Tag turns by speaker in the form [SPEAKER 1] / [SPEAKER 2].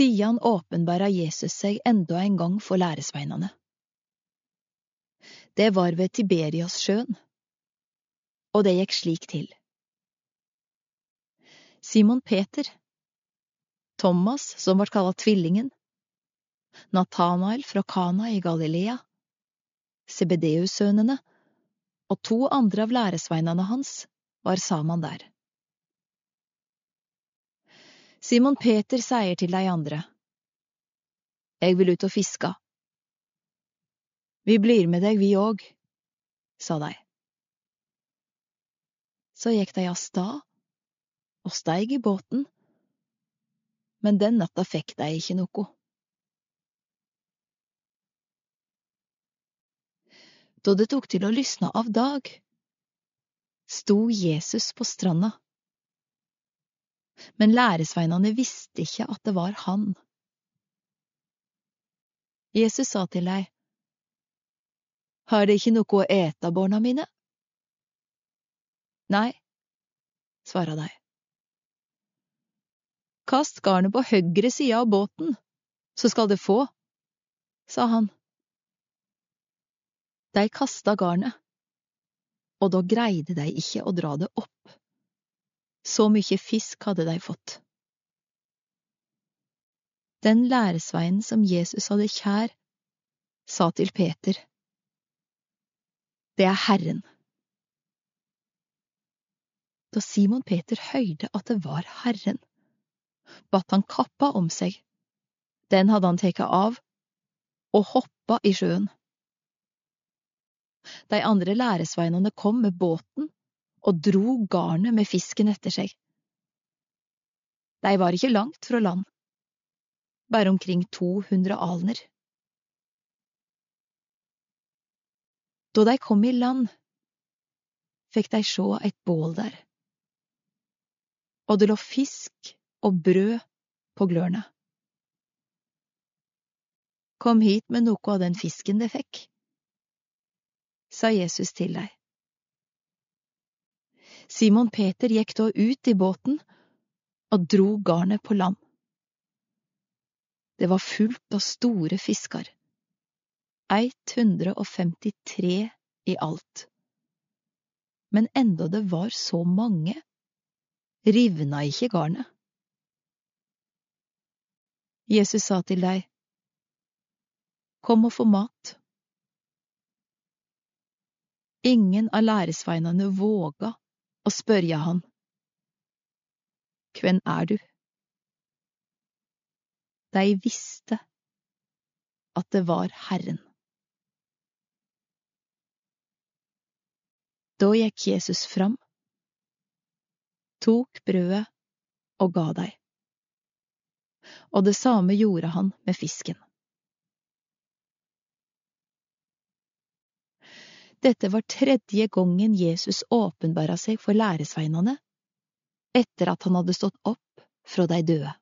[SPEAKER 1] Sidan åpenbara Jesus seg enda en gang for læresveinene. Det var ved Tiberiassjøen, og det gikk slik til. Simon Peter, Thomas, som ble kalt Tvillingen, Natanael fra Kana i Galilea, Sebedeus-sønnene og to andre av læresveinene hans var sammen der. Simon Peter sier til de andre, Jeg vil ut og fiske. Vi blir med deg, vi òg, sa de. Så gikk de av stad og steig i båten, men den natta fikk de ikke noe. Da det tok til å lysne av dag, sto Jesus på stranda, men læresveinene visste ikke at det var han. Jesus sa til dei, Har de ikke noe å ete, barna mine? Nei, svara de. Kast garnet på høyre side av båten, så skal det få, sa han. De kasta garnet, og da greide de ikke å dra det opp. Så mykje fisk hadde de fått. Den læresveinen som Jesus hadde kjær, sa til Peter, Det er Herren. Da Simon Peter høyde at det var Herren, batt han kappa om seg, den hadde han tatt av, og hoppa i sjøen. De andre læresveinene kom med båten og dro garnet med fisken etter seg. De var ikke langt fra land, bare omkring 200 alner. Da de kom i land, fikk de sjå et bål der, og det lå fisk og brød på glørne. Kom hit med noe av den fisken de fikk sa Jesus til deg. Simon Peter gikk da ut i båten og dro garnet på land. Det var fullt av store fisker, 153 i alt. Men enda det var så mange, rivna ikke garnet. Jesus sa til deg, Kom og få mat. Ingen av læresveinene våga å spørja han, Hvem er du? De visste at det var Herren. Da gikk Jesus fram, tok brødet og ga dei, og det samme gjorde han med fisken. Dette var tredje gangen Jesus åpenbara seg for læresveinene etter at han hadde stått opp fra de døde.